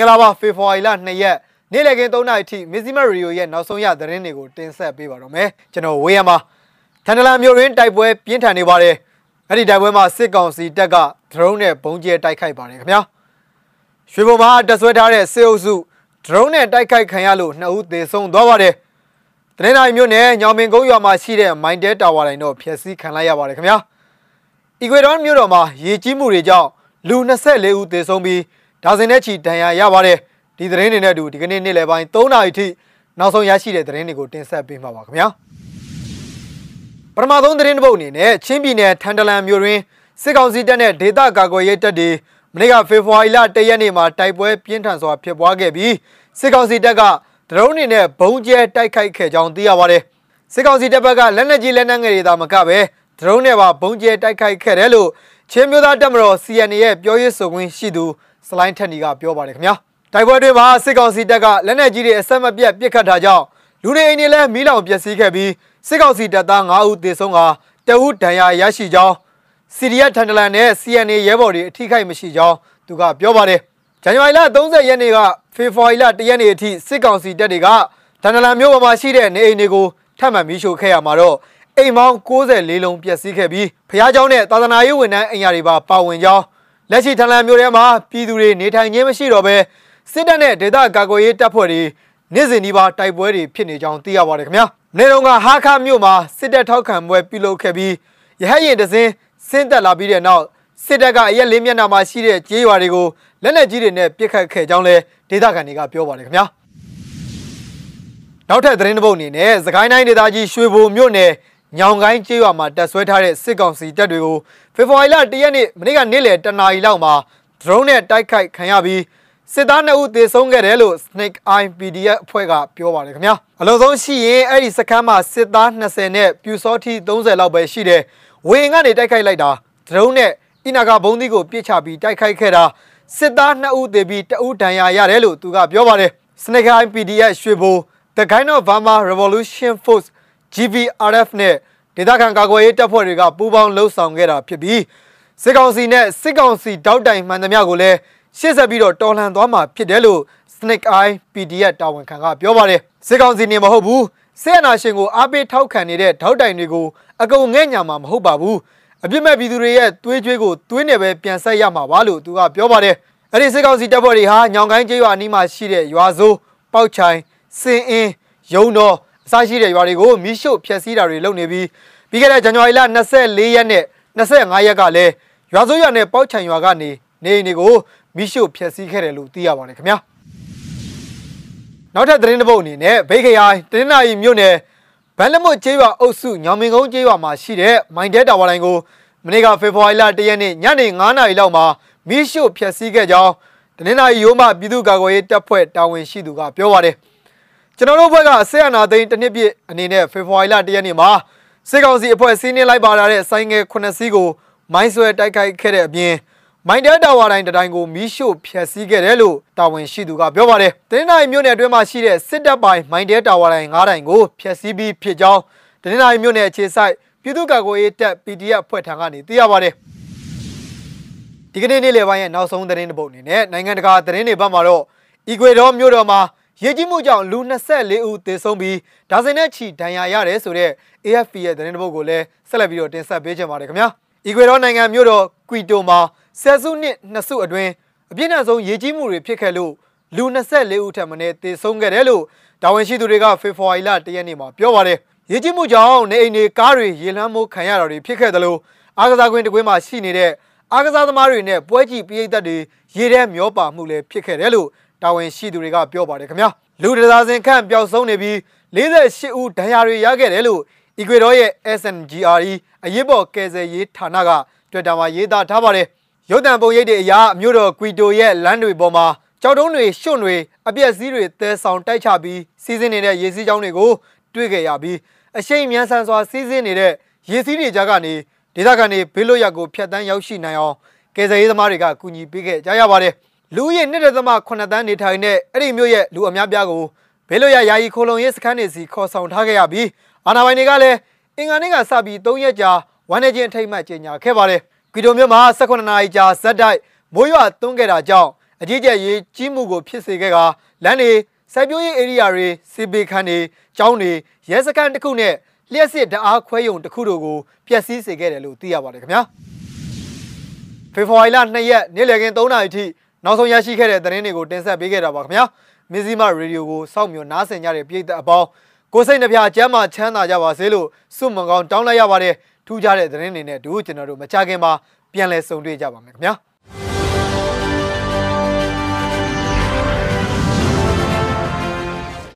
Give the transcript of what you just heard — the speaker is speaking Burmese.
င်္ဂလာပါဖေဖော်ဝါရီလ2ရက်နေ့လည်ခင်း3နာရီထိမစ်ဇီမရီယိုရဲ့နောက်ဆုံးရသတင်းတွေကိုတင်ဆက်ပေးပါတော့မယ်ကျွန်တော်ဝေးရမှာထန်တလန်မြို့ရင်းတိုက်ပွဲပြင်းထန်နေပါတယ်အဲ့ဒီတိုက်ပွဲမှာစစ်ကောင်စီတပ်ကဒရုန်းနဲ့ဘုံကျဲတိုက်ခိုက်ပါတယ်ခင်ဗျာရွှေဘုံမှာတက်ဆွဲထားတဲ့စစ်အုပ်စုဒရုန်းနဲ့တိုက်ခိုက်ခံရလို့နှစ်ဦးသေဆုံးသွားပါတယ်တနင်္လာရီမြို့နယ်ညောင်ပင်ကုန်းရွာမှာရှိတဲ့မိုင်းတဲတာဝါတိုင်းတော့ဖျက်ဆီးခံလိုက်ရပါတယ်ခင်ဗျာအီကွေဒေါမြို့တော်မှာရေကြီးမှုတွေကြောင့်လူ24ဦးသေဆုံးပြီး ဒါဇင်နဲ့ချီဒဏ်ရာရပါတယ်ဒီသတင်းတွေနဲ့အတူဒီကနေ့နေ့လယ်ပိုင်း3နာရီထိနောက်ဆုံးရရှိတဲ့သတင်းတွေကိုတင်ဆက်ပေးမှာပါခင်ဗျာပထမဆုံးသတင်းတစ်ပုဒ်အနေနဲ့ချင်းပြည်နယ်ထန်တလန်မြို့တွင်စစ်ကောင်စီတပ်နဲ့ဒေသကာကွယ်ရေးတပ်တွေမနေ့ကဖေဖော်ဝါရီလ၁ရက်နေ့မှာတိုက်ပွဲပြင်းထန်စွာဖြစ်ပွားခဲ့ပြီးစစ်ကောင်စီတပ်ကဒရုန်းတွေနဲ့ဘုံကျဲတိုက်ခိုက်ခဲ့ကြောင်းသိရပါတယ်စစ်ကောင်စီတပ်ဘက်ကလက်နက်ကြီးလက်နက်ငယ်တွေသာမကပဲဒရုန်းနဲ့ပါဘုံကျဲတိုက်ခိုက်ခဲ့တယ်လို့ ချင်းမျိုးသားတပ်မတော် CNA ရဲ့ပြောရေးဆိုခွင့်ရှိသူစလိုင်းထက်နီကပြောပါတယ်ခင်ဗျာတိုက်ပွဲတွေမှာစစ်ကောင်စီတပ်ကလက်နက်ကြီးတွေအဆက်မပြတ်ပစ်ခတ်တာကြောင့်လူနေအိမ်တွေလည်းမီးလောင်ပျက်စီးခဲ့ပြီးစစ်ကောင်စီတပ်သား9ဦးသေဆုံးကတအုပ်ဒဏ်ရာရရှိကြောင်းစီရီယက်ထန်တလန်နဲ့ CNA ရဲဘော်တွေအထိခိုက်မရှိကြောင်းသူကပြောပါတယ်ဇန်နဝါရီလ30ရက်နေ့ကဖေဖော်ဝါရီလ1ရက်နေ့အထိစစ်ကောင်စီတပ်တွေကထန်တလန်မြို့ပေါ်မှာရှိတဲ့နေအိမ်တွေကိုထပ်မံမီးရှို့ခဲ့ရမှာတော့ အိမ်ပေါင်း64လုံးပျက်စီးခဲ့ပြီးဖျားเจ้าနဲ့သာသနာရေးဝန်ထမ်းအိမ်ယာတွေပါပါဝင်ကြောင်းလက်ရှိထန်လန်မြို့ထဲမှာပြည်သူတွေနေထိုင်ခြင်းမရှိတော့ဘဲစစ်တပ်နဲ့ဒေသကာကွယ်ရေးတပ်ဖွဲ့တွေနေ့စဉ်ဒီပါတိုက်ပွဲတွေဖြစ်နေကြောင်းသိရပါတယ်ခင်ဗျာ။နေတော့ကဟာခမြို့မှာစစ်တပ်ထောက်ခံပွဲပြုလုပ်ခဲ့ပြီးရဟတ်ရင်တစင်းဆင်းသက်လာပြီးတဲ့နောက်စစ်တပ်ကအရက်လေးမျက်နှာမှာရှိတဲ့ကြေးရွာတွေကိုလက်နက်ကြီးတွေနဲ့ပစ်ခတ်ခဲ့ကြောင်းလည်းဒေသခံတွေကပြောပါတယ်ခင်ဗျာ။နောက်ထပ်သတင်းတစ်ပုဒ်အနေနဲ့စကိုင်းတိုင်းဒေသကြီးရွှေဘိုမြို့နယ် ညောင်ကိုင်းကျေးရွာမှာတက်ဆွဲထားတဲ့စစ်ကောင်စီတပ်တွေကိုဖေဖော်ဝါရီလ၁ရက်နေ့မနေ့ကနေ့လယ်တနာရီလောက်မှာဒရုန်းနဲ့တိုက်ခိုက်ခံရပြီးစစ်သား2ဦးသေဆုံးခဲ့တယ်လို့ Snake Eye PDF အဖွဲ့ကပြောပါတယ်ခင်ဗျာအလုံးစုံရှိရင်အဲ့ဒီစခန်းမှာစစ်သား20နဲ့ပြူစောထီ30လောက်ပဲရှိတယ်ဝေငကနေတိုက်ခိုက်လိုက်တာဒရုန်းနဲ့အီနာဂါဘုံသီးကိုပြစ်ချပြီးတိုက်ခိုက်ခဲ့တာစစ်သား2ဦးသေပြီး2ဦးဒဏ်ရာရတယ်လို့သူကပြောပါတယ် Snake Eye PDF ရွှေဘို The Kind of Burma Revolution Force GVRF နဲ့ဒေသခံကာကွယ်ရေးတပ်ဖွဲ့တွေကပူးပေါင်းလှုပ်ဆောင်ခဲ့တာဖြစ်ပြီးစစ်ကောင်စီနဲ့စစ်ကောင်စီတောက်တိုင်မှန်သမျှကိုလည်းရှေ့ဆက်ပြီးတော့တော်လှန်သွားမှာဖြစ်တယ်လို့ Snake Eye PDF တာဝန်ခံကပြောပါတယ်စစ်ကောင်စီနေမဟုတ်ဘူးစစ်အနာရှင်ကိုအားပေးထောက်ခံနေတဲ့ထောက်တိုင်တွေကိုအကုန်ငဲ့ညာမှာမဟုတ်ပါဘူးအပြစ်မဲ့ပြည်သူတွေရဲ့သွေးကြွေးကိုသွေးနဲ့ပဲပြန်ဆက်ရမှာပါလို့သူကပြောပါတယ်အဲ့ဒီစစ်ကောင်စီတပ်ဖွဲ့တွေဟာညောင်ကိုင်းကျေးရွာအနီးမှာရှိတဲ့ရွာစိုးပေါက်ချိုင်စင်အင်းရုံတော် အစရှိတဲ့ရွာတွေကိုမိရှုဖျက်ဆီးတာတွေလုပ်နေပြီးပြီးခဲ့တဲ့ဇန်နဝါရီလ24ရက်နဲ့25ရက်ကလည်းရွာစိုးရွာနဲ့ပေါက်ချိုင်ရွာကနေနေအိမ်တွေကိုမိရှုဖျက်ဆီးခဲ့တယ်လို့သိရပါတယ်ခင်ဗျာနောက်ထပ်သတင်းတစ်ပုဒ်အနေနဲ့ဘိတ်ခရိုင်တင်းနာရီမြို့နယ်ဗန်လမွတ်ကျေးရွာအုပ်စုညောင်မင်းကုန်းကျေးရွာမှာရှိတဲ့မိုင်းတဲတာဝါလိုင်းကိုမနေ့ကဖေဖော်ဝါရီလ1ရက်နေ့ညနေ9:00နာရီလောက်မှာမိရှုဖျက်ဆီးခဲ့ကြောင်းတနင်္လာရီရိုးမှပြည်သူ့ကာကွယ်ရေးတပ်ဖွဲ့တာဝန်ရှိသူကပြောပါတယ် ကျွန်တော်တို့ဘက်ကဆေးရနာသိန်းတစ်နှစ်ပြည့်အနေနဲ့ဖေဖော်ဝါရီလ1ရက်နေ့မှာစစ်ကောင်စီအဖွဲ့စီးနင်းလိုက်ပါလာတဲ့စိုင်းငယ်9စီးကိုမိုင်းဆွဲတိုက်ခိုက်ခဲ့တဲ့အပြင်မိုင်းတဲတာဝါတိုင်းတိုင်းကိုမီးရှို့ဖျက်ဆီးခဲ့တယ်လို့တာဝန်ရှိသူကပြောပါတယ်။တင်းနိုင်မြို့နယ်အတွင်းမှာရှိတဲ့စစ်တပ်ပိုင်းမိုင်းတဲတာဝါတိုင်း9တိုင်းကိုဖျက်ဆီးပြီးဖြစ်ကြောင်းတင်းနိုင်မြို့နယ်အခြေစိုက်ပြည်သူ့ကာကွယ်ရေးတပ် PDF ဖွဲ့ထံကနေသိရပါတယ်။ဒီကနေ့နေ့လယ်ပိုင်းရဲ့နောက်ဆုံးသတင်းတစ်ပုဒ်အနေနဲ့နိုင်ငံတကာသတင်းတွေဘက်မှာတော့အီကွေဒေါမြို့တော်မှာ ရေကြီးမှုကြောင့်လူ24ဦးသေဆုံးပြီးဒါဇင်နဲ့ချီဒဏ်ရာရတယ်ဆိုတဲ့ AFP ရဲ့သတင်းတစ်ပုဒ်ကိုလည်းဆက်လက်ပြီးတော့တင်ဆက်ပေးချင်ပါတယ်ခင်ဗျာ။အီကွေဒေါနိုင်ငံမြို့တော်ကွီတိုမှာဆယ်စုနှစ်နှစ်စုအတွင်းအပြည့်အစုံရေကြီးမှုတွေဖြစ်ခဲ့လို့လူ24ဦးထက်မနည်းသေဆုံးခဲ့တယ်လို့တာဝန်ရှိသူတွေကဖေဖော်ဝါရီလ၁ရက်နေ့မှာပြောပါတယ်။ရေကြီးမှုကြောင့်နေအိမ်တွေကားတွေရေလမ်းမိုးခံရတာတွေဖြစ်ခဲ့တယ်လို့အားကစားကွင်းတကွင်းမှာရှိနေတဲ့အားကစားသမားတွေနဲ့ပွဲကြည့်ပရိသတ်တွေရေထဲမျောပါမှုလည်းဖြစ်ခဲ့တယ်လို့ တာဝန်ရှိသူတွေကပြောပါတယ်ခင်ဗျာလူတစားစင်ခန့်ပျောက်ဆုံးနေပြီး48ဦးဒဏ်ရာတွေရခဲ့တယ်လို့အီကွေဒေါရဲ့ SNGRE အရေးပေါ်ကယ်ဆယ်ရေးဌာနက Twitter မှာရေးသားထားပါတယ်ရုပ်တံပုံရိပ်တွေအရမြို့တော်ကွီတိုရဲ့လမ်းတွေပေါ်မှာကြောက်တုံးတွေရွှွန့်တွေအပြက်စည်းတွေတဲဆောင်တိုက်ချပြီးစီးစင်းနေတဲ့ရေစီးကြောင်းတွေကိုတွေ့ခဲ့ရပြီးအရှိန်မြန်ဆန်စွာစီးစင်းနေတဲ့ရေစီးတွေကြားကနေဒေသခံတွေဘေးလွတ်ရာကိုဖျက်တမ်းရောက်ရှိနိုင်အောင်ကယ်ဆယ်ရေးသမားတွေကကူညီပေးခဲ့ကြရပါတယ် လူဦးရေ1.8တန်းနေထိုင်တဲ့အဲ့ဒီမြို့ရဲ့လူအများပြားကိုဘေးလွတ်ရာယာယီခိုလုံရေးစခန်းတွေစီခေါ်ဆောင်ထားခဲ့ရပြီးအာဏာပိုင်တွေကလည်းအင်္ဂါနေ့ကစပြီး3ရက်ကြာဝန်နေချင်းအထိတ်မှတ်ကြေညာခဲ့ပါတယ်။ကွီတိုမြို့မှာ18နာရီကြာဇက်တိုက်မိုးရွာသွန်းခဲ့တာကြောင့်အကြီးကျယ်ရေးကြီးမှုကိုဖြစ်စေခဲ့ကလမ်းတွေစိုက်ပျိုးရေးဧရိယာတွေစီပေခန်းတွေကျောင်းတွေရဲစခန်းတစ်ခုနဲ့လျှက်စစ်ဓာတ်အားခွဲရုံတစ်ခုတို့ကိုဖျက်ဆီးစေခဲ့တယ်လို့သိရပါတယ်ခင်ဗျာဖေဖော်ဝါရီလ2ရက်နေ့လည်ခင်း3နာရီထိ နောက်ဆုံးရရှိခဲ့တဲ့သတင်းတွေကိုတင်ဆက်ပေးခဲ့တာပါခင်ဗျာမင်းစည်းမရေဒီယိုကိုစောင့်မျှော်နားဆင်ကြတဲ့ပြည်သက်အပေါင်းကိုယ်စိတ်နှပြကျမ်းမာချမ်းသာကြပါစေလို့ဆုမွန်ကောင်းတောင်းလိုက်ရပါတယ်ထူးခြားတဲ့သတင်းတွေနဲ့အတူကျွန်တော်တို့မကြခင်မှာပြန်လည်ဆုံတွေ့ကြပါမယ်ခင်ဗျာ